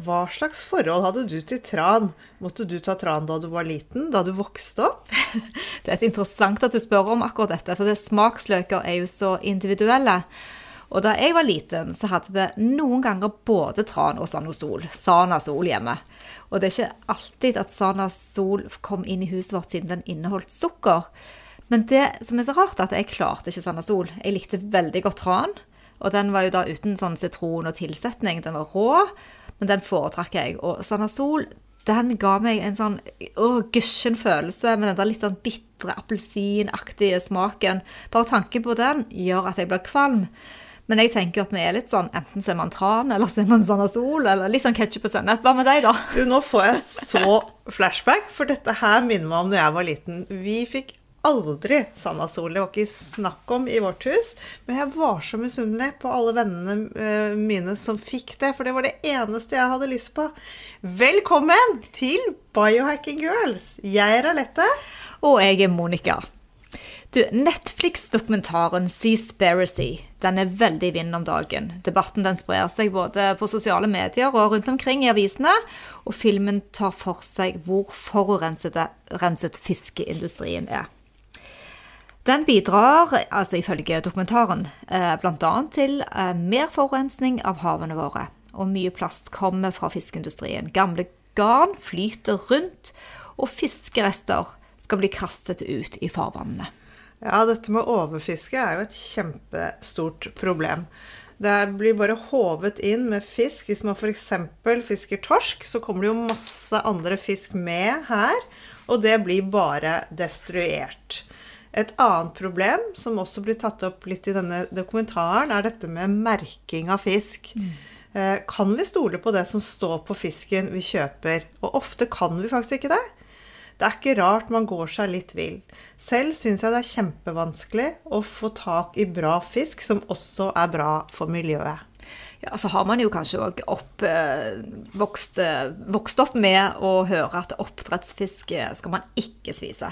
Hva slags forhold hadde du til tran? Måtte du ta tran da du var liten, da du vokste opp? Det er interessant at du spør om akkurat dette, for det smaksløker er jo så individuelle. Og da jeg var liten, så hadde vi noen ganger både tran og Sanasol. Sanasol hjemme. Og det er ikke alltid at Sanasol kom inn i huset vårt siden den inneholdt sukker. Men det som er så rart, er at jeg klarte ikke Sanasol. Jeg likte veldig godt tran. Og den var jo da uten sånn sitron og tilsetning. Den var rå men den foretrakk jeg. Og Sanasol den ga meg en sånn gusjen følelse med den der litt sånn bitre, appelsinaktige smaken. Bare tanken på den gjør at jeg blir kvalm. Men jeg tenker at vi er litt sånn enten ser man tran, eller ser man Sanasol, eller litt sånn ketsjup og sennep. Hva med deg, da? Du, nå får jeg så flashback, for dette her minner meg om da jeg var liten. Vi fikk aldri Sanna-sol. Det var ikke snakk om i vårt hus. Men jeg var så misunnelig på alle vennene eh, mine som fikk det, for det var det eneste jeg hadde lyst på. Velkommen til Biohacking Girls. Jeg er Alette. Og jeg er Monica. Du, Netflix-dokumentaren Seaspiracy den er veldig i vinden om dagen. Debatten den sprer seg både på sosiale medier og rundt omkring i avisene. Og filmen tar for seg hvor forurenset fiskeindustrien er. Den bidrar, altså ifølge dokumentaren, eh, bl.a. til eh, mer forurensning av havene våre. Og mye plast kommer fra fiskeindustrien. Gamle garn flyter rundt, og fiskerester skal bli kastet ut i farvannene. Ja, dette med overfiske er jo et kjempestort problem. Det blir bare håvet inn med fisk. Hvis man f.eks. fisker torsk, så kommer det jo masse andre fisk med her, og det blir bare destruert. Et annet problem, som også blir tatt opp litt i denne dokumentaren, er dette med merking av fisk. Mm. Eh, kan vi stole på det som står på fisken vi kjøper? Og ofte kan vi faktisk ikke det. Det er ikke rart man går seg litt vill. Selv syns jeg det er kjempevanskelig å få tak i bra fisk som også er bra for miljøet. Ja, så har man jo kanskje òg eh, vokst, vokst, opp med å høre at oppdrettsfisk skal man ikke spise.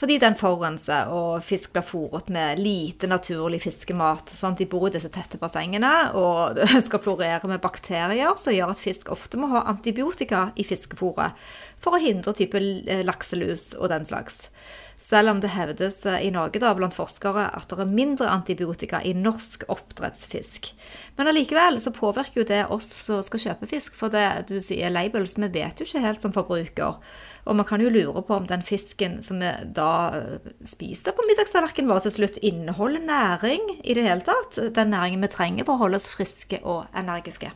Fordi den forurenser, og fisk blir fôret med lite naturlig fiskemat. Sånn de bor i disse tette bassengene, og skal florere med bakterier som gjør at fisk ofte må ha antibiotika i fiskefôret for å hindre type lakselus og den slags. Selv om det hevdes i Norge da, blant forskere at det er mindre antibiotika i norsk oppdrettsfisk. Men allikevel så påvirker jo det oss som skal kjøpe fisk. For det du sier labels, vi vet jo ikke helt som forbruker. Og man kan jo lure på om den fisken som vi da spiser på middagstallerkenen vår, til slutt inneholder næring i det hele tatt. Den næringen vi trenger for å holde oss friske og energiske.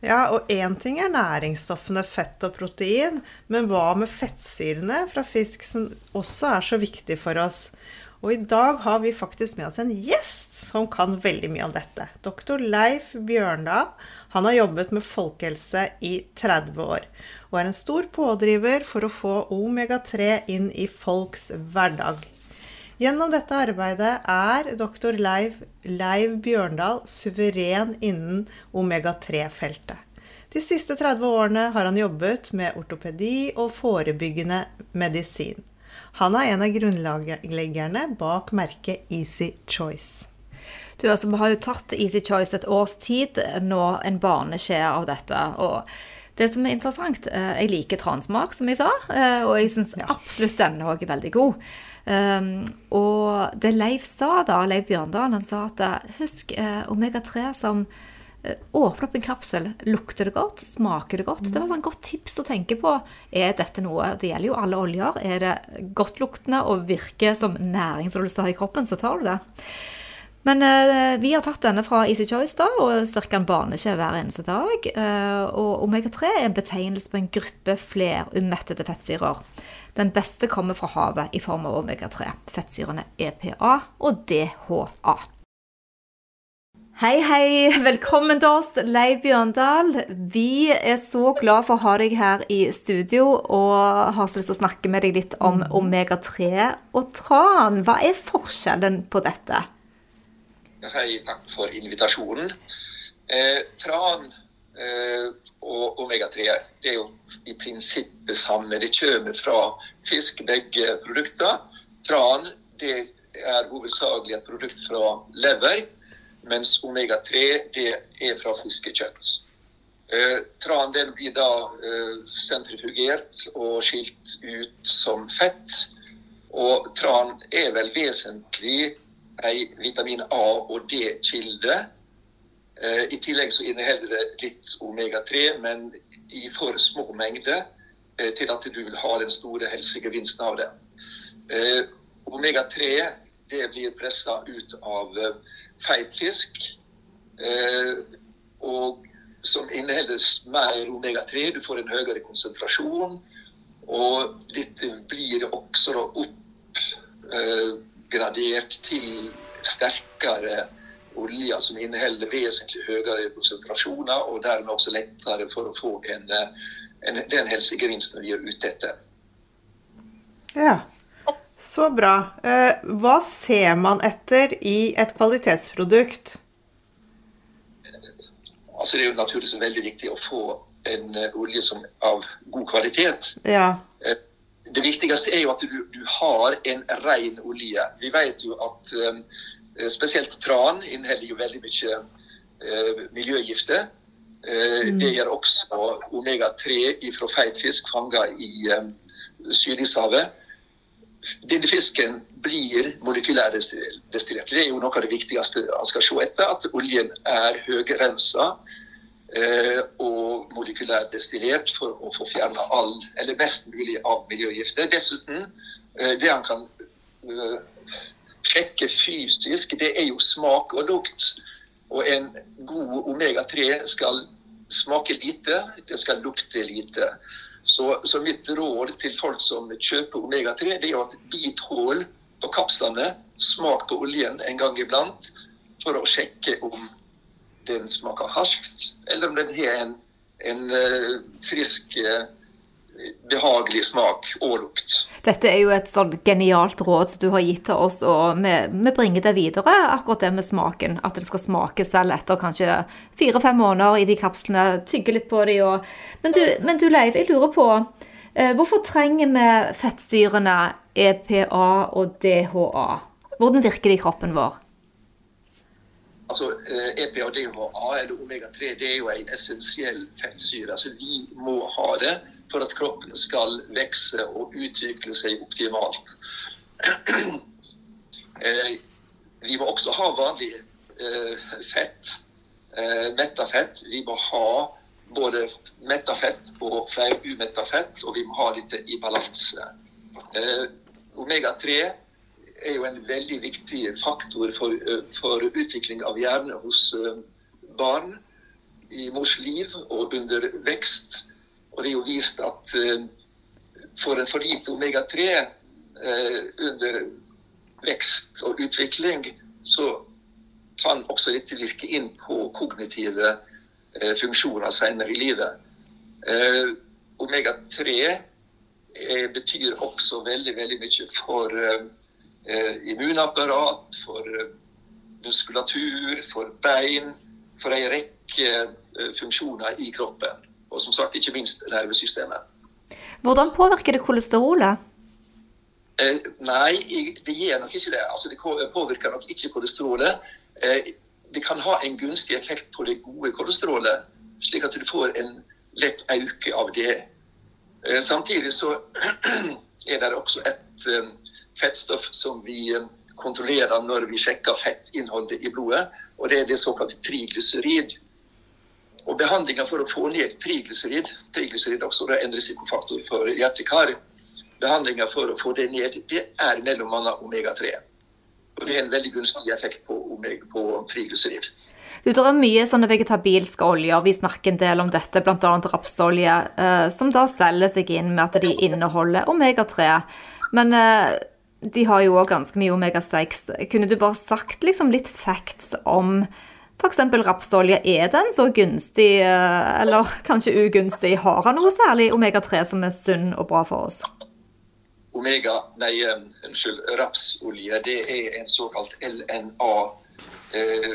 Ja, og én ting er næringsstoffene fett og protein, men hva med fettsyrene fra fisk, som også er så viktig for oss? Og i dag har vi faktisk med oss en gjest som kan veldig mye om dette. Doktor Leif Bjørndal. Han har jobbet med folkehelse i 30 år, og er en stor pådriver for å få omega-3 inn i folks hverdag. Gjennom dette arbeidet er doktor Leiv, Leiv Bjørndal suveren innen omega-3-feltet. De siste 30 årene har han jobbet med ortopedi og forebyggende medisin. Han er en av grunnleggerne bak merket Easy Choice. Du, altså, Vi har jo tatt Easy Choice et års tid, nå en barneskje av dette. og det som er interessant, eh, Jeg liker transmak, som jeg sa, eh, og jeg syns absolutt denne òg er veldig god. Um, og det Leif sa da, Leif Bjørndal, han sa at eh, husk uh, omega-3 som uh, åpner opp en kapsel. Lukter det godt? Smaker det godt? Mm. Det var et godt tips å tenke på. Er dette noe Det gjelder jo alle oljer. Er det godtluktende og virker som næring som du sa i kroppen, så tar du det. Men uh, vi har tatt denne fra Easy Choice da, og styrker en barneskje hver eneste dag. og omega-3 er en betegnelse på en gruppe flerumettede fettsyrer. Den beste kommer fra havet i form av omega-3, fettsyrene EPA og DHA. Hei, hei. Velkommen til oss, Leiv Bjørndal. Vi er så glad for å ha deg her i studio og har så lyst til å snakke med deg litt om omega-3 og tran. Hva er forskjellen på dette? Hei, takk for invitasjonen. Eh, tran eh, og omega-3 det er jo i prinsippet samme. Det kommer fra fisk, begge produkter. Tran det er hovedsakelig et produkt fra lever mens omega-3 det er fra fiskekjøtt. Eh, tran den blir da eh, sentrifugert og skilt ut som fett. Og tran er vel vesentlig ei vitamin A- og D-kilde. Eh, I tillegg så inneholder det litt omega-3, men i for små mengder eh, til at du vil ha den store helsegevinsten av det. Eh, omega-3 det blir pressa ut av feit fisk. Og som inneholder mer omega-3. Du får en høyere konsentrasjon. Og dette blir også oppgradert til sterkere oljer som inneholder vesentlig høyere konsentrasjoner, og dermed også lettere for å få en, en, den helsegevinsten vi er ute etter. Ja, så bra. Eh, hva ser man etter i et kvalitetsprodukt? Altså, det er jo naturligvis veldig viktig å få en uh, olje som, av god kvalitet. Ja. Uh, det viktigste er jo at du, du, har en ren olje. Vi vet jo at um, spesielt tran inneholder jo veldig mye uh, miljøgifter. Mm. Det gjør også omega-3 fra feit fisk fanga i um, Sydishavet. Denne fisken blir molekylærdestillert. Det er jo noe av det viktigste man skal se etter. At oljen er høyrensa eh, og molekylær destillert for å få fjerna all, eller mest mulig av miljøgifter. Dessuten, eh, det han kan eh, sjekke fysisk, det er jo smak og lukt. Og en god omega-3 skal smake lite, det skal lukte lite. Så, så, mitt råd til folk som kjøper omega-3, det er at bit hull på kapslene, smak på oljen en gang iblant, for å sjekke om den smaker harskt, eller om den har en, en uh, frisk, uh, behagelig smak og lukt. Dette er jo et sånn genialt råd som du har gitt til oss, og vi, vi, bringer det videre, akkurat det med smaken. At det skal smake selv etter kanskje fire-fem måneder i de kapslene. Tygge litt på de og Men du, men du Leiv, jeg lurer på eh, hvorfor trenger vi fettsyrene EPA og DHA? Hvordan virker de i kroppen vår? Altså, EPA-DHA eller omega-3, det er jo en essensiell fettsyre. Altså, vi må ha det for at kroppen skal vokse og utvikle seg optimalt. Vi må også ha vanlig fett, metta fett. Vi må ha både metta fett og flere umetta fett, og vi må ha dette i balanse. Omega-3 er jo en veldig viktig faktor for, for utvikling av hjerne hos barn i mors liv og under vekst. Og det er jo vist at får en for lite omega-3 under vekst og utvikling, så kan også dette virke inn på kognitive funksjoner senere i livet. Omega-3 betyr også veldig, veldig mye for immunapparat, for muskulatur, for bein, for en rekke funksjoner i kroppen. Og som sagt, ikke minst nervesystemet. Hvordan påvirker det kolesterolet? Eh, nei, det gjør nok ikke det. Altså, det påvirker nok ikke kolesterolet. Eh, det kan ha en gunstig effekt på det gode kolesterolet, slik at du får en lett øke av det. Eh, samtidig så er det også et fettstoff som vi kontrollerer når vi sjekker fettinnholdet i blodet, og det er det såkalte triglycerid. Og Behandlinga for å få ned triglycerid er også en risikofaktor for hjertekar, behandlinga for å få det ned, det er mellom annet omega-3. Og det er en veldig gunstig effekt på, på triglycerid. Du, Det er mye sånne vegetabilske oljer, vi snakker en del om dette, bl.a. rapsolje, eh, som da selger seg inn med at de inneholder omega-3. Men eh, de har jo òg ganske mye omega-6. Kunne du bare sagt liksom litt facts om F.eks. rapsolje, er den så gunstig, eh, eller kanskje ugunstig? Har han noe særlig omega-3 som er sunn og bra for oss? Omega, nei, unnskyld, rapsolje, det er en såkalt LNA, eh,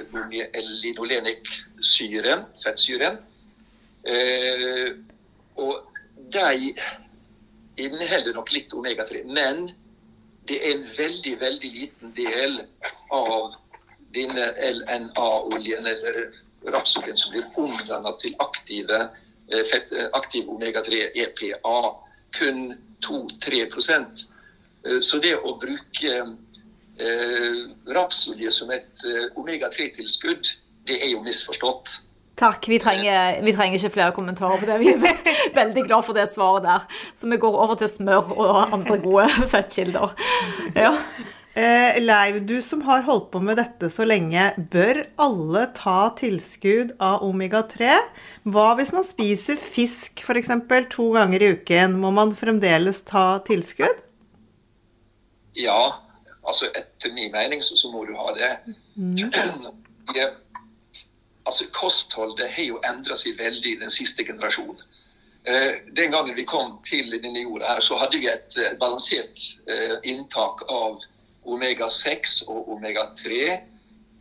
linoleniksyre, fettsyre. Eh, og de inneholder nok litt omega-3, men det er en veldig, veldig liten del av denne LNA-oljen eller rapsoljen som blir omdannet til aktive, eh, fett, eh, aktiv omega-3 EPA. Kun 2-3 eh, Så det å bruke rapsolje som et omega-3-tilskudd, det er jo misforstått. Takk. Vi trenger, vi trenger, ikke flere kommentarer på det. Vi er veldig glad for det svaret der. Så vi går over til smør og andre gode fettkilder. Ja. Eh, Leiv, du som har holdt på med dette så lenge, bør alle ta tilskudd av omega-3? Hva hvis man spiser fisk f.eks. to ganger i uken? Må man fremdeles ta tilskudd? Ja, altså etter min mening så, så må du ha det. Mm. Altså Kostholdet har jo endra seg veldig i den siste generasjonen. Eh, den gangen vi kom til denne jorda, her, så hadde vi et eh, balansert eh, inntak av omega-6 og omega-3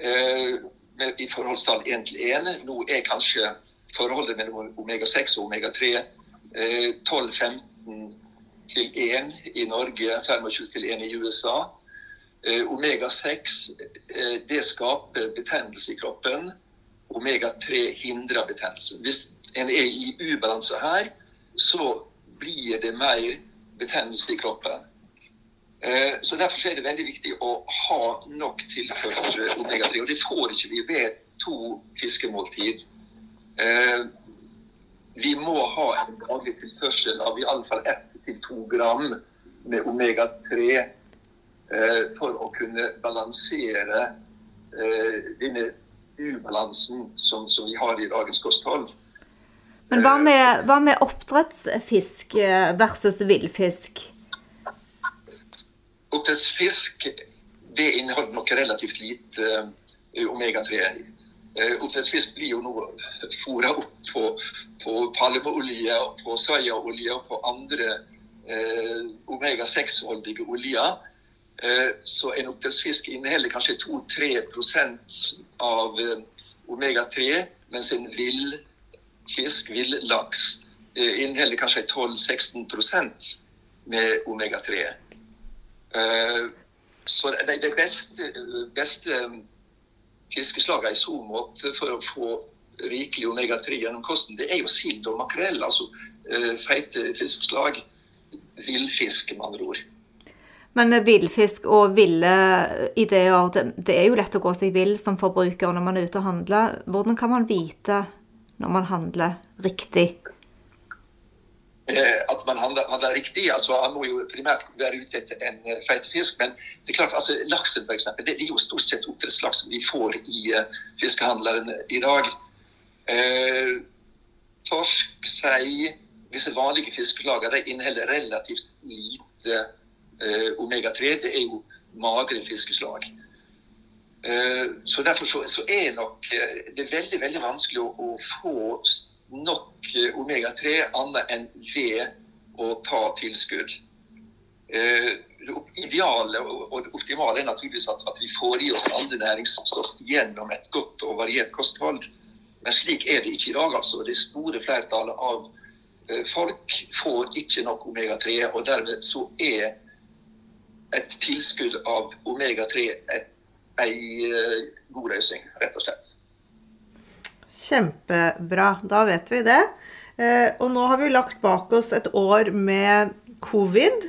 eh, i forholdstall 1 til 1. Nå er kanskje forholdet mellom omega-6 og omega-3 eh, 12-15 til 1 i Norge, 25 til 1 i USA. Eh, omega-6 eh, det skaper betennelse i kroppen. Omega-3 hindrer betennelse. Hvis en er i ubalanse her, så blir det mer betennelse i kroppen. Eh, så Derfor er det veldig viktig å ha nok tilført omega-3. Og det får ikke vi ved to fiskemåltid. Eh, vi må ha en daglig tilførsel av iallfall 1-2 gram med omega-3 eh, for å kunne balansere denne ubalansen som, som vi har i dagens kosthold. Men hva med, hva med oppdrettsfisk versus villfisk? Oppdrettsfisk det inneholder nok relativt lite uh, omega-3. Uh, oppdrettsfisk blir jo nå fôra opp på, på palmeolje, på soyaolje og på andre eh, omega-6-holdige oljer. Så en oppdrettsfisk inneholder kanskje 2-3% av omega-3, mens en villfisk, villaks, inneholder kanskje 12-16% med omega-3. Eh, så de, beste, beste fiskeslagene i så måte for å få rikelig omega-3 gjennom kosten, det er jo sild og makrell. Altså feite fiskeslag. Villfisk, med andre ord. Men villfisk og ville ideer, det, det, er jo lett å gå seg vill som forbruker når man er ute og handler. Hvordan kan man vite når man handler riktig? Eh, at man handler, handler, riktig. altså Man må jo primært være ute etter en eh, feit fisk. Men det er klart, altså laksen for eksempel, det er jo stort sett oppdrettslaks vi får i uh, fiskehandleren i dag. Uh, torsk, sei, disse vanlige fiskelagene inneholder relativt lite omega-3. Det er jo magre fiskeslag. Eh, så Derfor så, så, er nok det er veldig veldig vanskelig å, å få nok eh, omega-3 annet enn ved å ta tilskudd. Eh, idealet og det optimale er naturligvis at, at vi får i oss andre næringsstoff gjennom et godt og variert kosthold. Men slik er det ikke i dag. altså. Det store flertallet av eh, folk får ikke nok omega-3. Og dermed så er et tilskudd av omega-3 ei god løsning, rett og slett. Kjempebra. Da vet vi det. Eh, og nå har vi lagt bak oss et år med covid.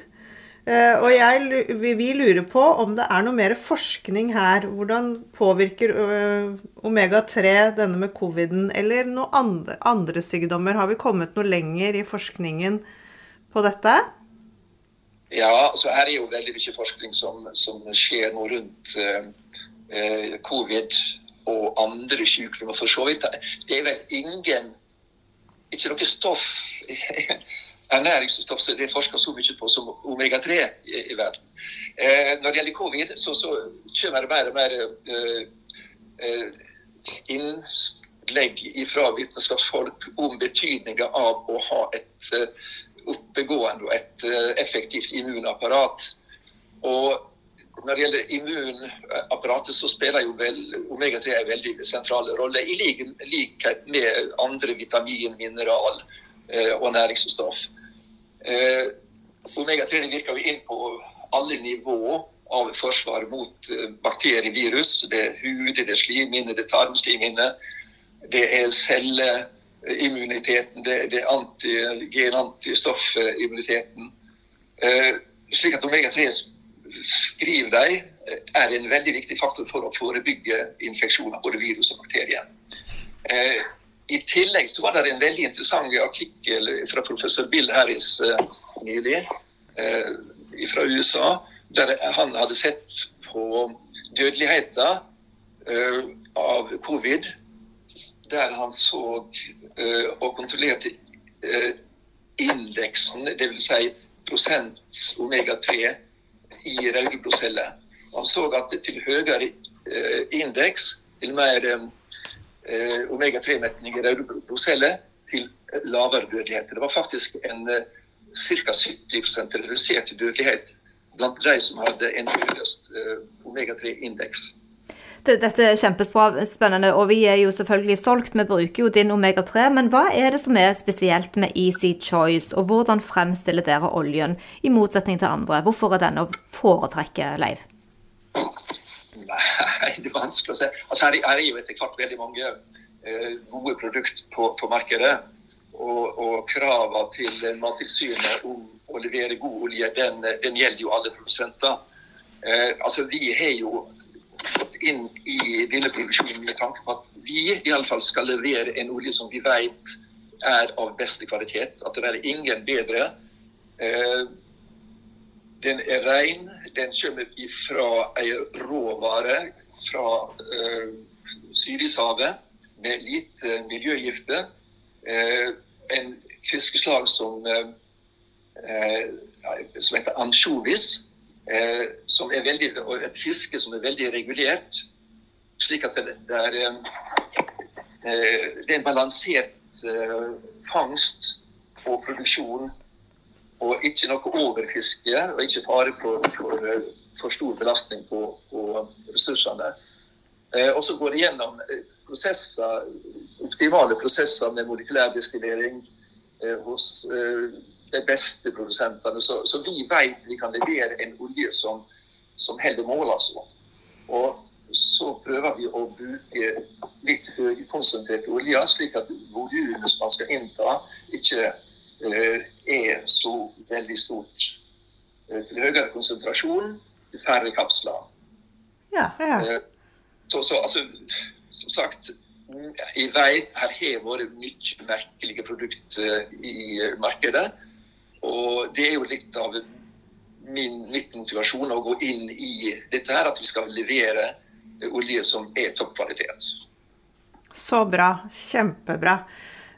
Eh, og jeg, vi lurer på om det er noe mer forskning her. Hvordan påvirker eh, omega-3 denne med coviden, eller noen andre, andre, sykdommer? Har vi kommet noe lenger i forskningen på dette? Ja, her er jo veldig mye forskning som, som skjer nå rundt eh, covid og andre sykdommer, for så vidt. Det er vel ingen Ikke noe stoff ernæringsstoff som det er forska så mye på som omega-3 i, i, verden. Eh, når det gjelder covid, så, så kommer det mer og mer eh, eh, innlegg fra vitenskapsfolk om betydninga av å ha et eh, oppegående og et eh, effektivt immunapparat. Og når det gjelder immunapparatet, så spiller jo vel omega-3 en veldig sentral rolle, i likhet med andre vitamin, mineral og næringsstoff. Omega-3 virker jo inn på alle nivåer av forsvar mot eh, bakterievirus. Det er hud, det er slimhinne, det er tarmslimhinne. Det er celleimmuniteten, det, det anti, gen-antistoffimmuniteten. Eh, slik at omega-3 skriver de, er en veldig viktig faktor for å forebygge infeksjoner, både virus og bakterier. Eh, I tillegg så var det en veldig interessant artikkel fra professor Bill Harris nylig fra USA der han hadde sett på dødeligheten uh, av covid der han så eh, og kontrollerte eh, indeksen, dvs. Si prosent omega-3 i rødblodceller. Han så at til høyere eh, indeks, til mer omega-3-metning i rødblodceller, til lavere dødelighet. Det var faktisk en ca. 70 redusert dødelighet blant de som hadde en høyest omega-3-indeks. Dette er kjempespennende, og vi er jo selvfølgelig solgt. Vi bruker jo din omega-3. Men hva er det som er spesielt med Easy Choice, og hvordan fremstiller dere oljen i motsetning til andre? Hvorfor er den å foretrekke, Leiv? Nei, det er vanskelig å se. Altså, her er jo etter hvert veldig mange eh, gode produkter på, på, markedet. Og, og kravene til Mattilsynet om å levere god olje, den, den gjelder jo alle produsenter. Uh, altså, vi har jo inn i denne produksjonen med tanke på at vi i alle fall skal levere en olje som vi vet er av beste kvalitet. At det er ingen bedre. Eh, den er ren. Den kommer fra ei råvare fra Syrishavet Sydishavet med lite miljøgifter. Eh, en fiskeslag som eh, Eh, som heter ansjovis. Eh, som er veldig, og et fiske som er veldig regulert. Slik at det, det, er, eh, det er en balansert fangst og produksjon. Og ikke noe overfiske, og ikke fare for, for, for stor belastning på, på ressursene. Og så går det gjennom prosesser, optimale prosesser med molekylær destillering hos de beste produsentene. Så, så vi vet vi kan levere en olje som, som holder mål, altså. Og så prøver vi å bruke litt høykonsentrert olje, slik at volumet som man skal innta, ikke uh, er så veldig stort. Uh, til høyere konsentrasjon, til færre kapsler. Ja, ja. Uh, så, så altså, som sagt, jeg vet her har vært mye merkelige produkter i markedet. Og det er jo litt av min, mitt motivasjon å gå inn i dette her, at vi skal levere olje som er toppkvalitet. Så bra. Kjempebra.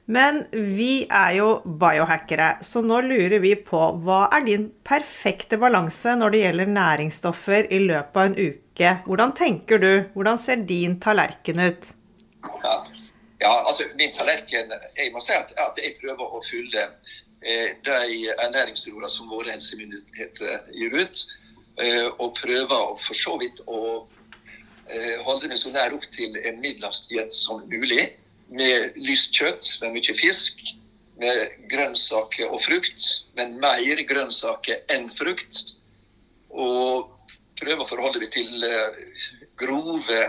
Men vi er jo biohackere, så nå lurer vi på hva er din perfekte balanse når det gjelder næringsstoffer i løpet av en uke? Hvordan tenker du? Hvordan ser din tallerken ut? Ja, ja altså min tallerken Jeg må si at, at jeg prøver å fylle de ernæringsrådene som våre helsemyndigheter gir ut, eh, og prøver for så vidt å eh, holde meg så nær opp til en middelhavsdiett som mulig. Med lyst kjøtt, med mye fisk, med grønnsaker og frukt. Men mer grønnsaker enn frukt. Og prøve å forholde meg til grove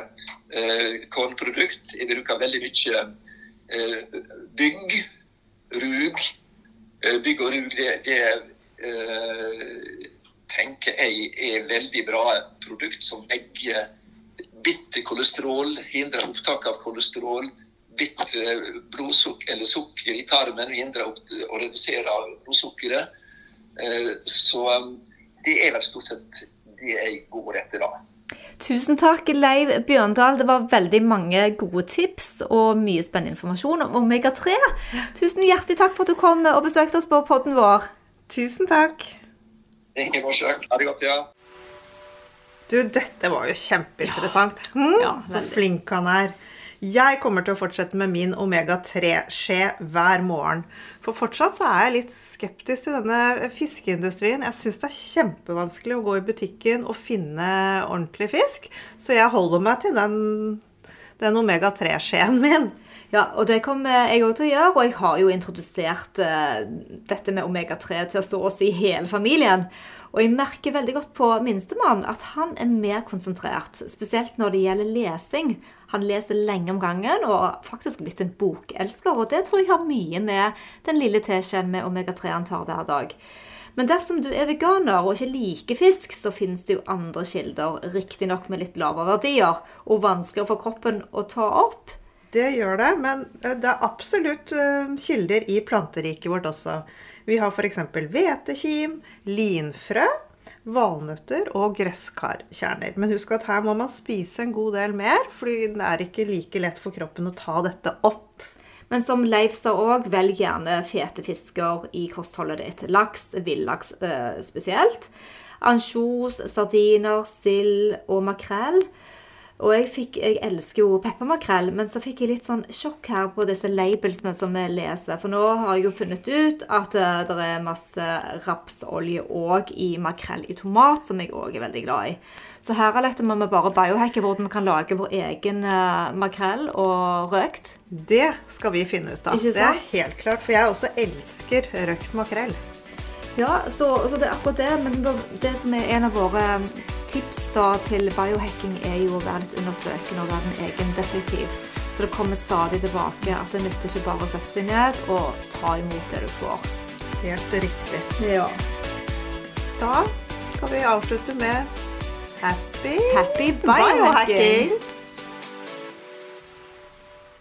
kornprodukt. Jeg bruker veldig mye bygg, rug, Eh, bygg og rug, det, det uh, tenker jeg er veldig bra produkt som legger bitte kolesterol, hindrer opptak av kolesterol, bitte blodsukker eller sukker i tarmen, hindrer opp, og reduserer blodsukkeret. Uh, så det er vel stort sett det jeg går etter da. Tusen takk, Leiv Bjørndal. Det var veldig mange gode tips og mye spennende informasjon om omega-3. Tusen hjertelig takk for at du kom og besøkte oss på podden vår. Tusen takk. Ingen årsak. Ha det godt, ja. Du, dette var jo kjempeinteressant. Mm, ja, så flink han er. Jeg kommer til å fortsette med min omega-3-skje hver morgen. For fortsatt så er jeg litt skeptisk til denne fiskeindustrien. Jeg syns det er kjempevanskelig å gå i butikken og finne ordentlig fisk. Så jeg holder meg til den, den omega-3-skjeen min. Ja, og det kommer jeg òg til å gjøre. Og jeg har jo introdusert uh, dette med omega-3 til å stå oss i hele familien. Og jeg merker veldig godt på minstemann at han er mer konsentrert. Spesielt når det gjelder lesing. Han leser lenge om gangen og faktisk blitt en bokelsker. Og det tror jeg har mye med den lille teskjeen med omega-3 han tar hver dag. Men dersom du er veganer og ikke liker fisk, så finnes det jo andre kilder, riktignok med litt lavere verdier, og vanskeligere for kroppen å ta opp. Det gjør det, men det er absolutt eh, kilder i planteriket vårt også. Vi har f.eks. hvetekim, linfrø, valnøtter og gresskarkjerner. Men husk at her må man spise en god del mer, fordi det er ikke like lett for kroppen å ta dette opp. Men som Leif sa òg, velg gjerne fete fisker i kostholdet ditt. Laks, villaks eh, spesielt. Ansjos, sardiner, sild og makrell. Og jeg, fikk, jeg elsker jo peppermakrell, men så fikk jeg litt sånn sjokk her på disse labelsene som vi leser. For nå har jeg jo funnet ut at uh, det er masse rapsolje òg i makrell i tomat, som jeg òg er veldig glad i. Så her er dette må vi bare biohacke hvordan vi kan lage vår egen uh, makrell og røkt. Det skal vi finne ut av. Det er helt klart, for jeg også elsker røkt makrell. Ja, så, så det er akkurat det. Men det som er en av våre tips da til biohacking er jo å være litt undersøkende og være en egen detektiv. Så det kommer stadig tilbake at det nytter ikke bare å sette seg ned og ta imot det du får. Helt riktig. Ja. Da skal vi avslutte med happy, happy biohacking.